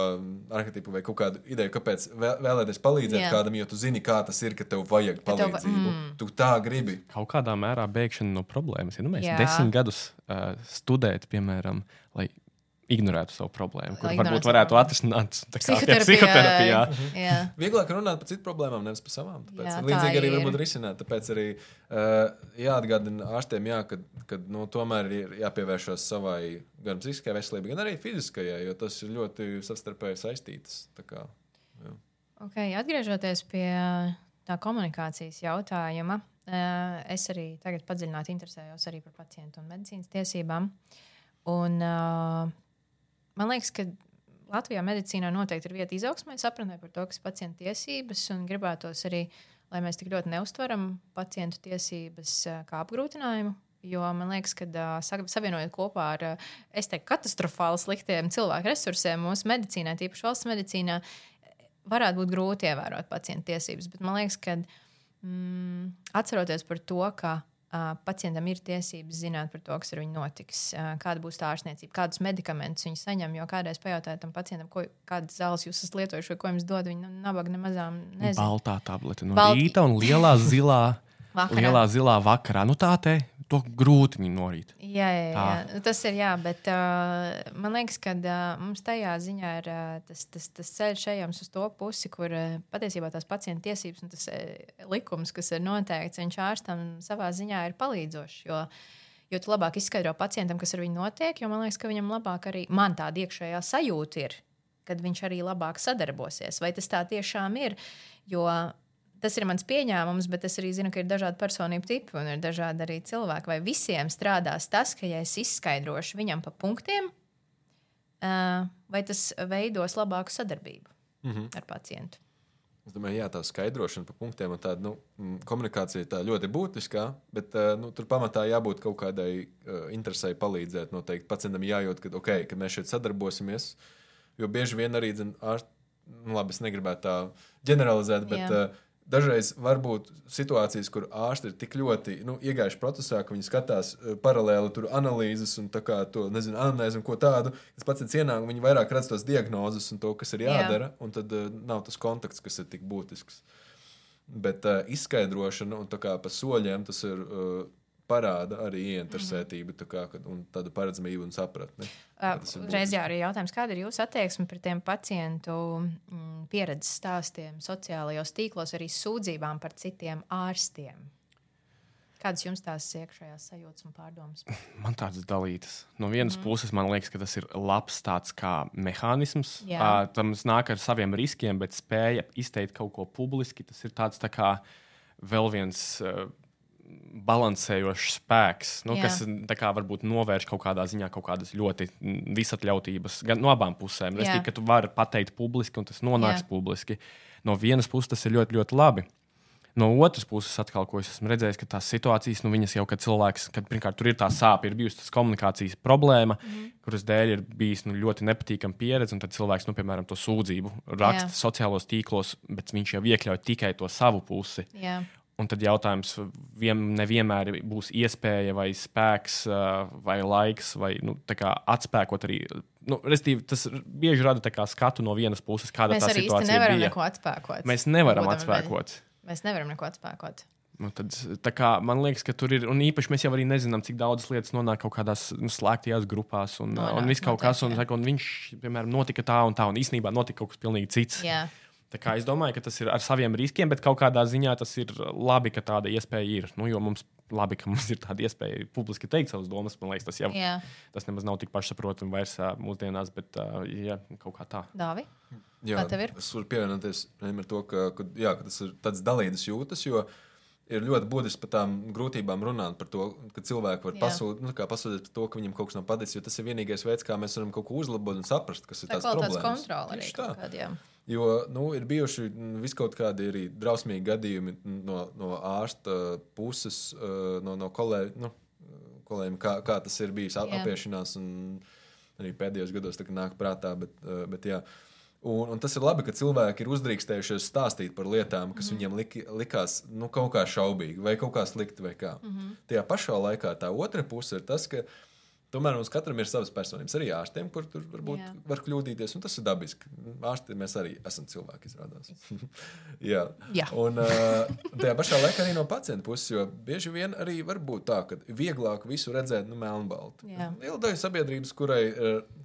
arhitektu vai kaut kādu ideju, kāpēc vēl- vēlēties palīdzēt Jā. yeah. kādam, jo tu zini, kā tas ir, ka tev vajag Ka tev palīdzību. Mm. Tu tā gribi. Kaut kādā mērā bēgšana no problēmas. Ja nu mēs Jā. desmit gadus uh, studējam, piemēram, lai ignorētu savu problēmu, kur varbūt varētu atrisināt Psihoterapijā. psihoterapijā. Jā. Vieglāk runāt par citu problēmām, nevis par savām. Tāpēc Jā, jā, tā līdzīgi arī ir. varbūt risināt. Tāpēc arī uh, jāatgādina ārstiem, jā, ka, ka nu, tomēr ir jāpievēršas savai gan psihiskajai veselībai, gan arī fiziskajai, jo tas ir ļoti savstarpēji saistītas. Tā kā, jā. Okay, atgriežoties pie tā komunikācijas jautājuma, eh, es arī tagad padziļināti interesējos arī par pacientu un medicīnas tiesībām. Un, eh, man liekas, ka Latvijā medicīnā noteikti ir vieta izaugsmē, sapratnē par to, kas ir pacienta tiesības, un gribētos arī, lai mēs tik ļoti neustveram pacientu tiesības eh, kā apgrūtinājumu. Jo man liekas, ka uh, savienojot kopā ar, es teiktu, katastrofāli sliktiem cilvēku resursiem mūsu medicīnā, tīpaši valsts medicīnā, varētu būt grūti ievērot pacienta tiesības. Bet man liekas, ka mm, atceroties par to, ka pacientam ir tiesības zināt par to, kas ar viņu notiks, kāda būs tā ārstniecība, kādus medikamentus viņi saņem. Jo kādreiz pajautāju tam pacientam, ko, kādas zāles jūs esat lietojuši, vai ko jums dod, viņi nabaga nemazām nezina. Baltā tablete no Balti- rīta un lielā zilā, Vakarā. lielā zilā vakarā. Nu, tā te to grūti norīt. Jā, jā, jā. tas ir jā, bet uh, man liekas, ka uh, mums tajā ziņā ir uh, tas, tas, tas ceļš ejams uz to pusi, kur uh, patiesībā tās pacienta tiesības un tas uh, likums, kas ir noteikts, viņš ārstam savā ziņā ir palīdzošs. Jo, jo tu labāk izskaidro pacientam, kas ar viņu notiek, jo man liekas, ka viņam labāk arī man tāda iekšējā sajūta ir, kad viņš arī labāk sadarbosies. Vai tas tā tiešām ir? Jo tas ir mans pieņēmums, bet es arī zinu, ka ir dažādi personību tipi un ir dažādi arī cilvēki. Vai visiem strādās tas, ka ja es izskaidrošu viņam pa punktiem, vai tas veidos labāku sadarbību mm -hmm. ar pacientu? Es domāju, jā, tā skaidrošana pa punktiem un tāda nu, komunikācija tā ļoti būtiska, bet nu, tur pamatā jābūt kaut kādai uh, interesei palīdzēt. Noteikti pacientam jājūt, ka, okay, ka mēs šeit sadarbosimies. Jo bieži vien arī, zin, ārst, nu, labi, es negribētu tā ģeneralizēt, bet Jā. uh, dažreiz var būt situācijas, kur ārsti ir tik ļoti nu, iegājuši procesā, ka viņi skatās uh, paralēli tur analīzes un to, nezinu, anamnēzi un ko tādu. Tas pacients ienāk, viņi vairāk redz tos diagnozes un to, kas ir Jā. jādara, un tad uh, nav tas kontakts, kas ir tik būtisks. Bet uh, izskaidrošana un tā kā pa soļiem tas ir. Uh, Parāda arī ieinteresētību tā kā, un tādu paredzamību un sapratni. Būtiski. jā, arī jautājums, kāda ir jūsu attieksme pret tiem pacientu mm, pieredzes stāstiem, sociālajos tīklos, arī sūdzībām par citiem ārstiem? Kādas jums tās iekšējās sajūtas un pārdomas? Man tādas dalītas. No vienas mm. puses, man liekas, ka tas ir labs tāds kā mehānisms. Jā. Uh, tam nāk ar saviem riskiem, bet spēja izteikt kaut ko publiski. Tas ir tāds tā kā vēl viens. Uh, Balansējošs spēks, nu, Jā. kas kā varbūt novērš kaut kādā ziņā kaut kādas ļoti visatļautības gan no abām pusēm. Respektīvi, ka tu vari pateikt publiski, un tas nonāks Jā. publiski. No vienas puses, tas ir ļoti, ļoti labi. No otras puses, atkal, ko es esmu redzējis, ka tās situācijas, nu, viņas jau, kad cilvēks, kad pirmkārt tur ir tā sāpe, ir bijusi tas komunikācijas problēma, mm. kuras dēļ ir bijis nu, ļoti nepatīkama pieredze, un tad cilvēks, nu, piemēram, to sūdzību raksta Jā. sociālos tīklos, bet viņš jau iekļauj tikai to savu pusi. Jā, Un tad jautājums, vien, nevienmēr būs iespēja, vai spēks, vai laiks, vai nu, atspēkot arī Nu, restīvi, tas bieži rada skatu no vienas puses, kāda Mēs tā situācija nevaram bija. neko atspēkot. Mēs nevaram Būdami atspēkot. Mēs, mēs nevaram neko atspēkot. Nu, tad, tā kā, man liekas, ka tur ir, un īpaši mēs jau arī nezinām, cik daudzas lietas nonāk kaut kādās nu, slēgtajās grupās, un, Nonāk, un viss kaut kas, un, jā. un viņš, piemēram, notika tā un tā, un īsnībā notika kaut kas pilnīgi cits. Jā. Kā es domāju, ka tas ir ar saviem riskiem, bet kaut kādā ziņā tas ir labi, ka tāda iespēja ir. Nu, jo mums labi, ka mums ir tāda iespēja publiski teikt savas domas. Man liekas, tas jau Jā. tas nemaz nav tik pašsaprotami vairs mūsdienās, bet uh, ja, kaut kā tā. Dāvi? Jā, ir? Es varu pievienoties ar to, ka, ka, jā, ka tas ir tāds dalītas jūtas, jo ir ļoti būtiski par tām grūtībām runāt par to, ka cilvēki var Jā. pasūtīt, nu, kā pasūtīt par to, ka viņam kaut kas nav paticis, jo tas ir vienīgais veids, kā mēs varam kaut ko uzlabot un saprast, kas ir Tā tās ir problēmas. kontrole arī. Tieši tā. kaut kāda, jā. Jo nu, ir bijuši viskaut kādi arī drausmīgi gadījumi no, no ārsta puses, eh, no, no kolē, nu, kolēģiem, kā, kā tas ir bijis Jā. apiešanās. un Arī pēdējos gados tā nāk prātā. Bet, eh, bet, jā. un, un tas ir labi, ka cilvēki ir uzdrīkstējušies stāstīt par lietām, kas mm -hmm. viņiem liki, likās nu, kaut kā šaubīgi vai kaut kā slikti. vai Kā. Mm -hmm. Tajā pašā laikā tā otra puse ir tas, ka Tomēr mums katram ir savas personības. Arī ārstiem, kur tur varbūt Jā. var kļūdīties, un tas ir dabiski. Ārsti mēs arī esam cilvēki, izrādās. Jā. Jā. Un uh, tajā pašā laikā arī no pacienta puses, jo bieži vien arī var būt tā, ka vieglāk visu redzēt nu, melnbaltu. Jā. Liela daļa sabiedrības, kurai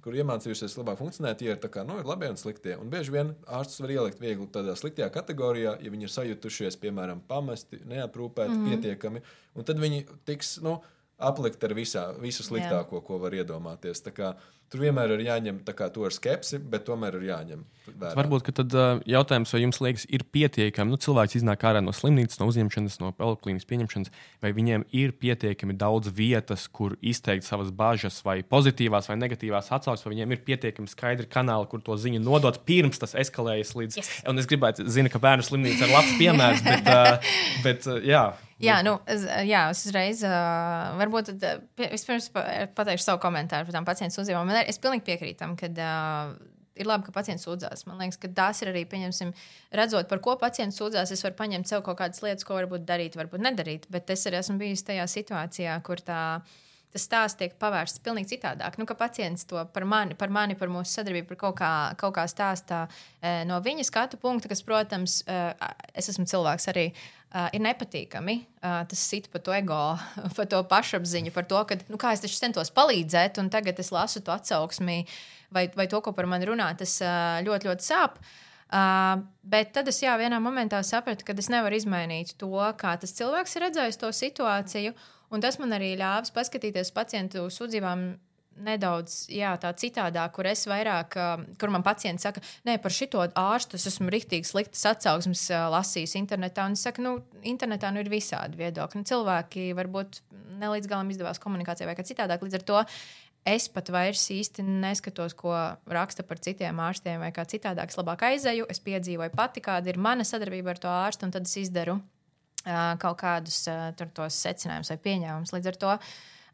kur iemācījusies labāk funkcionēt, ir tā kā, nu, ir labie un sliktie. Un bieži vien ārstus var ielikt viegli tādā sliktajā kategorijā, ja viņi ir sajutušies, piemēram, pamesti, neaprūpēti, mm -hmm. pietiekami, un tad viņi tiks. Nu, aplikt ar visā, visu sliktāko, ko var iedomāties. Kā, tur vienmēr ir jāņem tā kā to ar skepsi, bet tomēr ir jāņem vērā. Varbūt ka tad, jautājums, vai jums liekas, ir pietiekami, nu, cilvēks iznāk ārā no slimnīcas, no uzņemšanas, no poliklīnas pieņemšanas, vai viņiem ir pietiekami daudz vietas, kur izteikt savas bažas, vai pozitīvās, vai negatīvās atsauces, vai viņiem ir pietiekami skaidri kanāli, kur to ziņu nodot pirms tas eskalējas līdz. Yes. Un es gribētu, zinu, ka bērnu slimnīca ir labs piemērs, bet, bet jā. Jā, nu, jā, es uzreiz, uh, varbūt tad, vispirms pa- pateikšu savu komentāru par tām pacientu sūdzībām. Man ir- Es pilnīgi piekrītu tam, ka uh, ir labi, ka pacients sūdzās. Man liekas, ka tās ir arī, pieņemsim, redzot, par ko pacients sūdzās, es varu paņemt sev kaut kādas lietas, ko varbūt darīt, varbūt nedarīt. Bet es arī esmu bijusi tajā situācijā, kur tā. Tas stāsts tiek pavērsts pavisam citādāk. Nu, ka pacients to par mani, par, mani, par mūsu sadarbību, par kaut kā, kaut kā stāstā eh, no viņa skatu punkta, kas, protams, eh, es esmu cilvēks arī, eh, ir nepatīkami. Eh, Tas sit par to ego, par to pašapziņu, par to, ka nu, kā es taču centos palīdzēt, un tagad es lasu to atsauksmi vai, vai to, ko par mani runā. Tas eh, ļoti, ļoti sāp. Uh, bet tad es jā, vienā momentā sapratu, ka es nevaru izmainīt to, kā tas cilvēks ir redzējis to situāciju. Un tas man arī ļāvis paskatīties pacientu sūdzībām nedaudz jā, tā citādāk, kur es vairāk, kur man pacients saka, nē, par šito ārstu es esmu rīktīgi sliktas atsauksmes lasījis internetā. Un es saku, nu, internetā nu ir visādi viedokļi. Nu, cilvēki varbūt ne līdz galam izdevās komunikācijā vai kā citādāk. Līdz ar to es pat vairs īsti neskatos, ko raksta par citiem ārstiem vai kā citādāk. Es labāk aizēju, es piedzīvoju pati, kāda ir mana sadarbība ar to ārstu, un tad es izdaru kaut kādus tur tos secinājumus vai pieņēmumus. Līdz ar to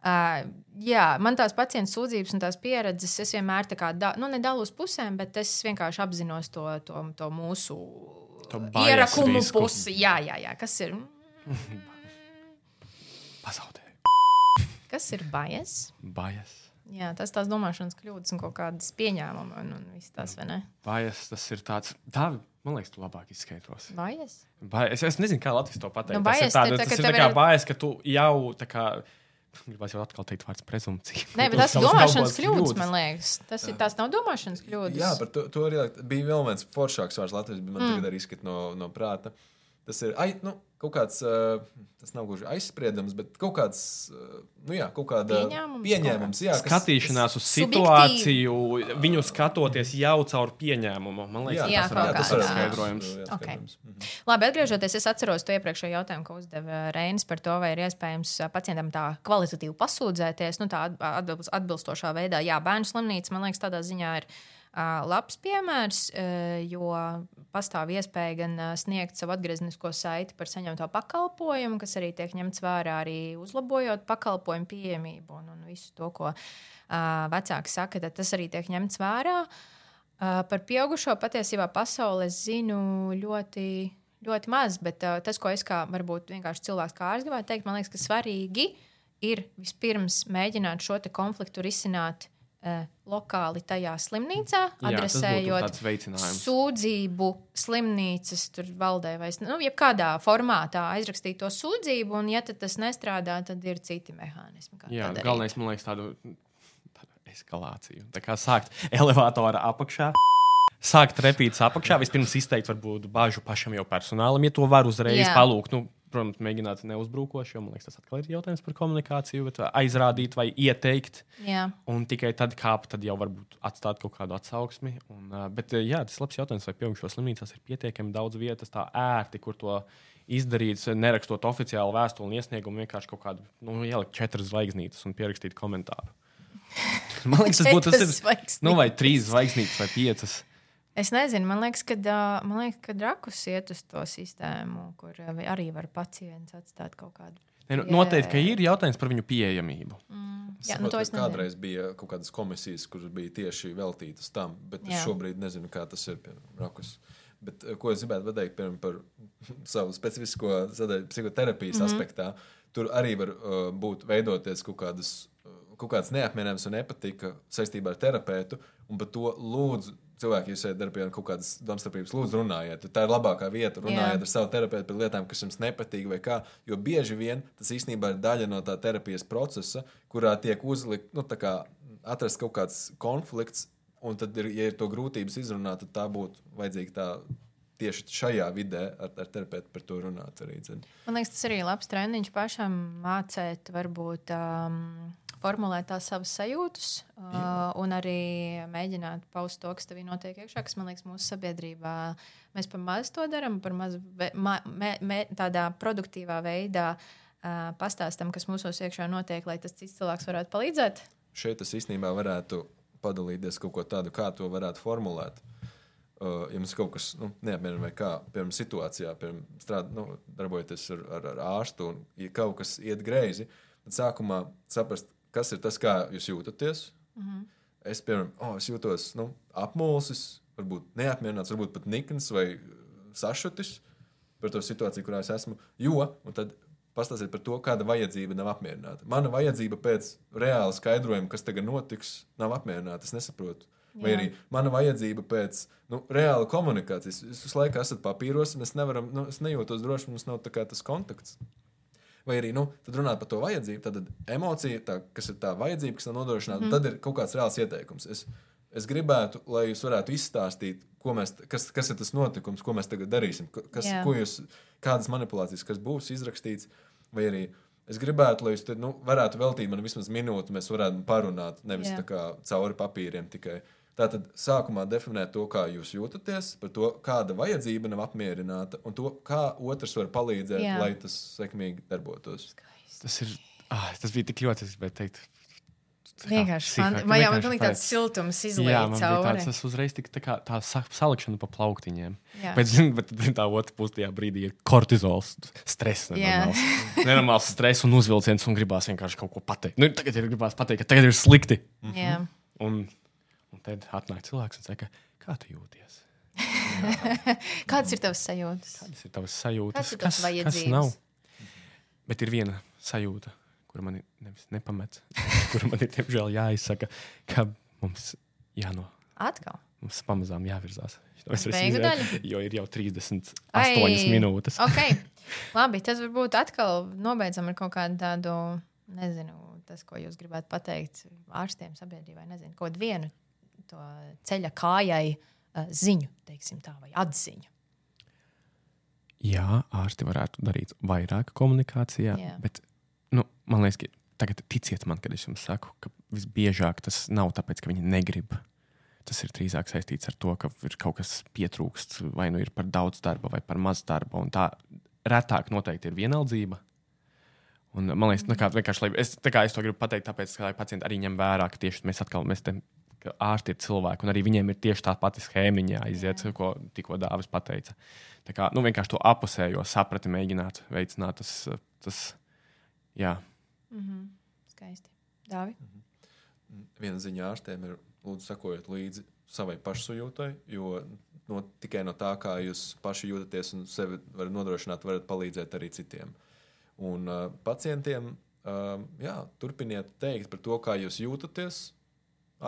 Uh, jā, man tās pacientu sūdzības un tās pieredzes, es vienmēr tā kā da, nu, nedalu uz pusēm, bet es vienkārši apzinos to, to, to mūsu To ierakumu risku. pusi. Jā, jā, jā, kas ir, Pazaudēju. kas ir bias? Bajas. Jā, tas tās domāšanas kļūdas un kaut kādas pieņēmumi un, un viss tas, vai ne? Bajas tas ir tāds. Tā, man liekas, tu labāk izskaidros. Bias? Bias. Es, es nezinu, kā Latvijas to pateikt. Nu, tas bias ir, tāda, tā, tas ka ir tā kā ir- bias, ka tu jau tā kā. Gribās jau atkal teikt vārdu prezumcija. Nē, bet tas ir domāšanas kļūdas, man liekas. Tas ir tās nav domāšanas kļūdas. Jā, par to, to arī bija vēl viens foršāks vārds Latvijas, bet man mm. tagad arī izskat no, no prāta. Tas ir ai, nu, kaut kāds, uh, tas nav gluži aizspriedums, bet kaut kāds, uh, nu jā, kaut kāda Pieņēmums pieņēmums. Jā, kas- Skatīšanās uz Subjektīvi. situāciju, viņu skatoties jau caur pieņēmumu. Man liekas, Jā, tas varētu kā būt tā. skaidrojums. Jā, Ok. skaidrojums. Mhm. Labi, atgriežoties, es atceros to iepriekšējo jautājumu, ko uzdeva Reinis par to, vai ir iespējams pacientam tā kvalitatīvi pasūdzēties, nu, tā atbilst, atbilstošā veidā. Jā, bērnu slimnīca, man liekas, tādā ziņā ir labs piemērs, jo pastāv iespēja gan sniegt savu atgrieznisko saiti par saņemto pakalpojumu, kas arī tiek ņemts vērā, arī uzlabojot pakalpojumu pieejamību un, un visu to, ko vecāki saka, tad tas arī tiek ņemts vērā. Par pieaugušo patiesībā pasaulē es zinu ļoti, ļoti maz, bet uh, tas, ko es kā varbūt vienkārši cilvēks kā ārsts gribētu teikt, man liekas, ka svarīgi ir vispirms mēģināt šo konfliktu risināt lokāli tajā slimnīcā, Jā, adresējot sūdzību slimnīcas valdē vai nu, jebkādā formātā aizrakstīt to sūdzību, un, ja tas nestrādā, tad ir citi mehānismi. Jā, galvenais, man liekas, tādu, tādu eskalāciju. Tā kā sākt elevātorā apakšā. Sākt repītas apakšā, vispirms izteikt varbūt bažu pašam jau personālam, ja to var uzreiz Jā. palūgt. Nu, protams, mēģināt neuzbrukoši, jo man liekas, tas atkal ir jautājums par komunikāciju, bet aizrādīt vai ieteikt. Jā. Un tikai tad kāp, tad jau varbūt atstāt kaut kādu atsauksmi. Un, uh, bet, uh, jā, tas ir labs jautājums, vai pieaugušo slimnīcās ir pietiekami daudz vietas, tā ērti, kur to izdarīt, nerakstot oficiālu vēstuli un iesniegumu, vienkārši kaut kādu, nu, ielikt četras zvaigznītes un pierakstīt komentāru. Man liekas, tas būtu tas, ir, nu, vai trīs zvaigznītes vai piecas. Es nezinu, man liekas, ka, man liekas, ka Drakus iet uz to sistēmu, kur arī var pacients atstāt kaut kādu. Ne, nu, noteikti, ka ir jautājums par viņu pieejamību. Jā, nu, es nezinu. Kādreiz bija kaut kādas komisijas, kuras bija tieši veltītas tam, bet es Jā. šobrīd nezinu, kā tas ir pie Rakus. Bet, ko es gribētu pateikt piemēram, par savu specifisko sadaļu psihoterapijas mm. -hmm. aspektā, tur arī var uh, būt veidoties kaut kādas. Kaut kāds neapmierinājums un nepatika saistībā ar terapeitu, un par to lūdzu, cilvēki, jūs esat darbā kaut kādas domstarpības, lūdzu, runājiet. Tā ir labākā vieta. Runājiet Jā. ar savu terapeitu par lietām, kas jums nepatīk, vai kā. Jo bieži vien tas īstenībā ir daļa no tā terapijas procesa, kurā tiek uzlikt, nu, tā kā atrast kaut kāds konflikts, un tad, ir, ja ir to grūtības izrunāt, tad tā būtu vajadzīga tā tieši šajā vidē ar, ar terapeitu par to runāt. Arī, zini. Man liekas, tas arī ir labs treniņš pašam mācīt, varbūt um, formulēt tās savas sajūtas uh, un arī mēģināt paust to, kas tevī notiek iekšā. Kas man liekas, mūsu sabiedrībā mēs par maz to darām, par maz ve, ma, me, me, tādā produktīvā veidā uh, pastāstam, kas mūsos iekšā notiek, lai tas cits cilvēks varētu palīdzēt. Šeit es īstenībā varētu padalīties kaut ko tādu, kā to varētu formulēt. Uh, ja mums kaut kas nu, neapmierina, vai kā, piemēram, situācijā, piemēram, strād, nu, darbojoties ar, ar, ar ārstu, un ja kaut kas iet greizi, tad sākumā saprast, kas ir tas, kā jūs jūtaties. Mm -hmm. Es, piemēram, oh, es jūtos nu, apmulsis, varbūt neapmierināts, varbūt pat nikns vai sašutis par to situāciju, kurā es esmu. Jo, un tad pastāstiet par to, kāda vajadzība nav apmierināta. Mana vajadzība pēc reāla skaidrojuma, kas tagad notiks, nav apmierināta. Es nesaprotu. Vai Jā. arī mana vajadzība pēc nu, reāla komunikācijas. Jūs visu laiku esat papīros, un es, nevaram, nu, es nejūtos droši, mums nav tas kontakts. Vai arī nu, tad runāt par to vajadzību, tad emocija, tā, kas ir tā vajadzība, kas nav nodrošināta, mm -hmm. tad ir kaut kāds reāls ieteikums. Es, es gribētu, lai jūs varētu izstāstīt, mēs, kas, kas ir tas notikums, ko mēs tagad darīsim, kas, ko jūs, kādas manipulācijas, kas būs izrakstīts. Vai arī es gribētu, lai jūs te, nu, varētu veltīt man vismaz minūti, mēs varētu parunāt, nevis Jā. tā kā cauri papīriem tikai. Tātad sākumā definēt to, kā jūs jūtaties, par to, kāda vajadzība nav apmierināta, un to, kā otrs var palīdzēt, Jā. Lai tas sekmīgi darbotos. Tas, ir, ah, tas bija tik ļoti, es gribēju teikt. Vienkārši psiho- fan- man jau bija tāds fantastiski. siltums bija cauri. tāds, tas uzreiz tika tā, kā, tā sa- salikšana pa plauktiņiem. Jā. Bet, zin, bet tā otrā pusē tajā brīdī ir kortizols, stress. Nenormāls, nenormāls stress un uzvilciens, un gribās vienkārši kaut ko pateikt. Nu, tagad ir gribās pateikt, ka tagad ir slikti. Un, un tad atnāk cilvēks un saka, kā tu jūties? Kādas ir tavas sajūtas? Kādas ir tavas sajūtas? Kādas ir tavas kas vajadzības? nav? Bet ir viena sajūta, kuru man ir nevis nepamet, kuru man ir tiemžēl jāizsaka, ka mums jāno. Atkal. Mums pamazām jāvirzās. Daļa? jo ir jau 38 Ai. minūtes. Okay. Labi, tad varbūt atkal nobeidzam ar kaut kādu tādu, nezinu, tas, ko jūs gribētu pateikt ārstiem, sabiedrībai, nezinu, kaut vienu to ceļa kājai uh, ziņu, tā, vai atziņu. Jā, ārsti varētu darīt vairāk komunikācijā, Jā. bet nu, man liekas, ka tagad ticiet man, kad es jums saku, ka visbiežāk tas nav tāpēc, ka viņi negrib. Tas ir drīzāk saistīts ar to, ka ir kaut kas pietrūksts, vai nu ir par daudz darba, vai par maz darba. un Tā retāk noteikti ir vienaldzība. Un, man liekas, nu, kā, vienkārši, lai, es, kā es to gribu pateikt, tāpēc, ka lai pacienti arī ņem vērā, ka tieši mēs atkal mēs ka ārsti ir cilvēki, un arī viņiem ir tieši tā pati schēmiņa aiziet, ko tikko Dāvis pateica. Tā kā nu, vienkārši to apusējo saprati mēģināt veicināt, tas, tas jā. Skaisti. Dāvi? Viena ziņa ārstiem ir, lūdzu, sekojiet līdzi savai pašsajūtai, jo no, tikai no tā, kā jūs paši jūtaties un sevi varat nodrošināt, varat palīdzēt arī citiem. Un uh, pacientiem uh, jā, turpiniet teikt par to, kā jūs jūtaties.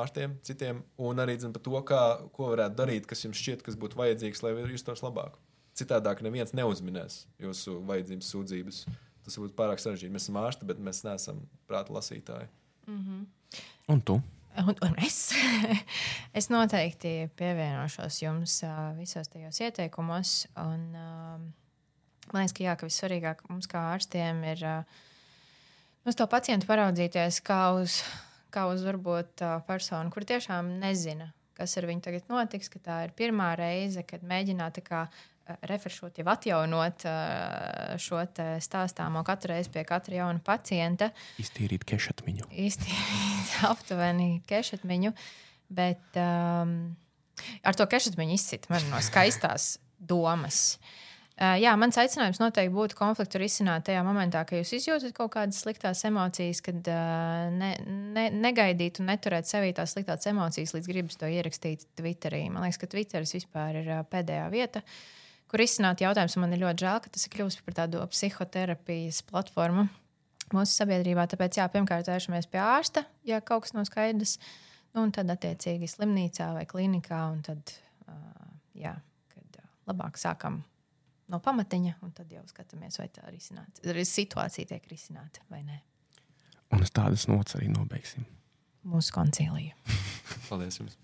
Ārstiem, citiem, un arī zin, par to, kā, ko varētu darīt, kas jums šķiet, kas būtu vajadzīgs, lai justos labāk. Citādāk neviens neuzminēs jūsu vajadzības, sūdzības. Tas būtu pārāk sarežģīti. Mēs esam ārsti, bet mēs neesam prāta lasītāji. Un tu? Un, un es, es noteikti pievienošos jums visos tajos ieteikumos. Un, man liekas, ka, jā, ka vissvarīgāk mums kā ārstiem ir uz to pacientu paraudzīties kā uz, kā uz varbūt personu, kur tiešām nezina, kas ar viņu tagad notiks, ka tā ir pirmā reize, kad mēģināt kā, refreshot, jau atjaunot šo stāstāmo katru reizi pie katra jauna pacienta. Iztīrīt kešatmiņu. Iztīrīt aptuveni kešatmiņu, bet um, ar to kešatmiņu izsit man no skaistās domas. Uh, jā, mans aicinājums noteikti būtu konfliktu risināt tajā momentā, kad jūs izjūtat kaut kādas sliktas emocijas, kad ne, ne, negaidīt un neturēt sevī tās sliktās emocijas, līdz gribas to ierakstīt Twitterī. Man liekas, ka Twitteris vispār ir pēdējā vieta, kur risināt jautājumus. Man ir ļoti žēl, ka tas ir kļuvis par tādu psihoterapijas platformu mūsu sabiedrībā. Tāpēc, jā, pirmkārt, vēršamies pie ārsta, ja kaut kas nav skaidrs, nu, un tad attiecīgi slimnīcā vai klinikā, un tad, jā, kad labāk sākam no pamatiņa, un tad jau skatāmies, vai tā risināt, situācija tiek risināta vai nē. Un uz tādas nots arī nobeigsim. Mūsu koncīlija. Paldies jums!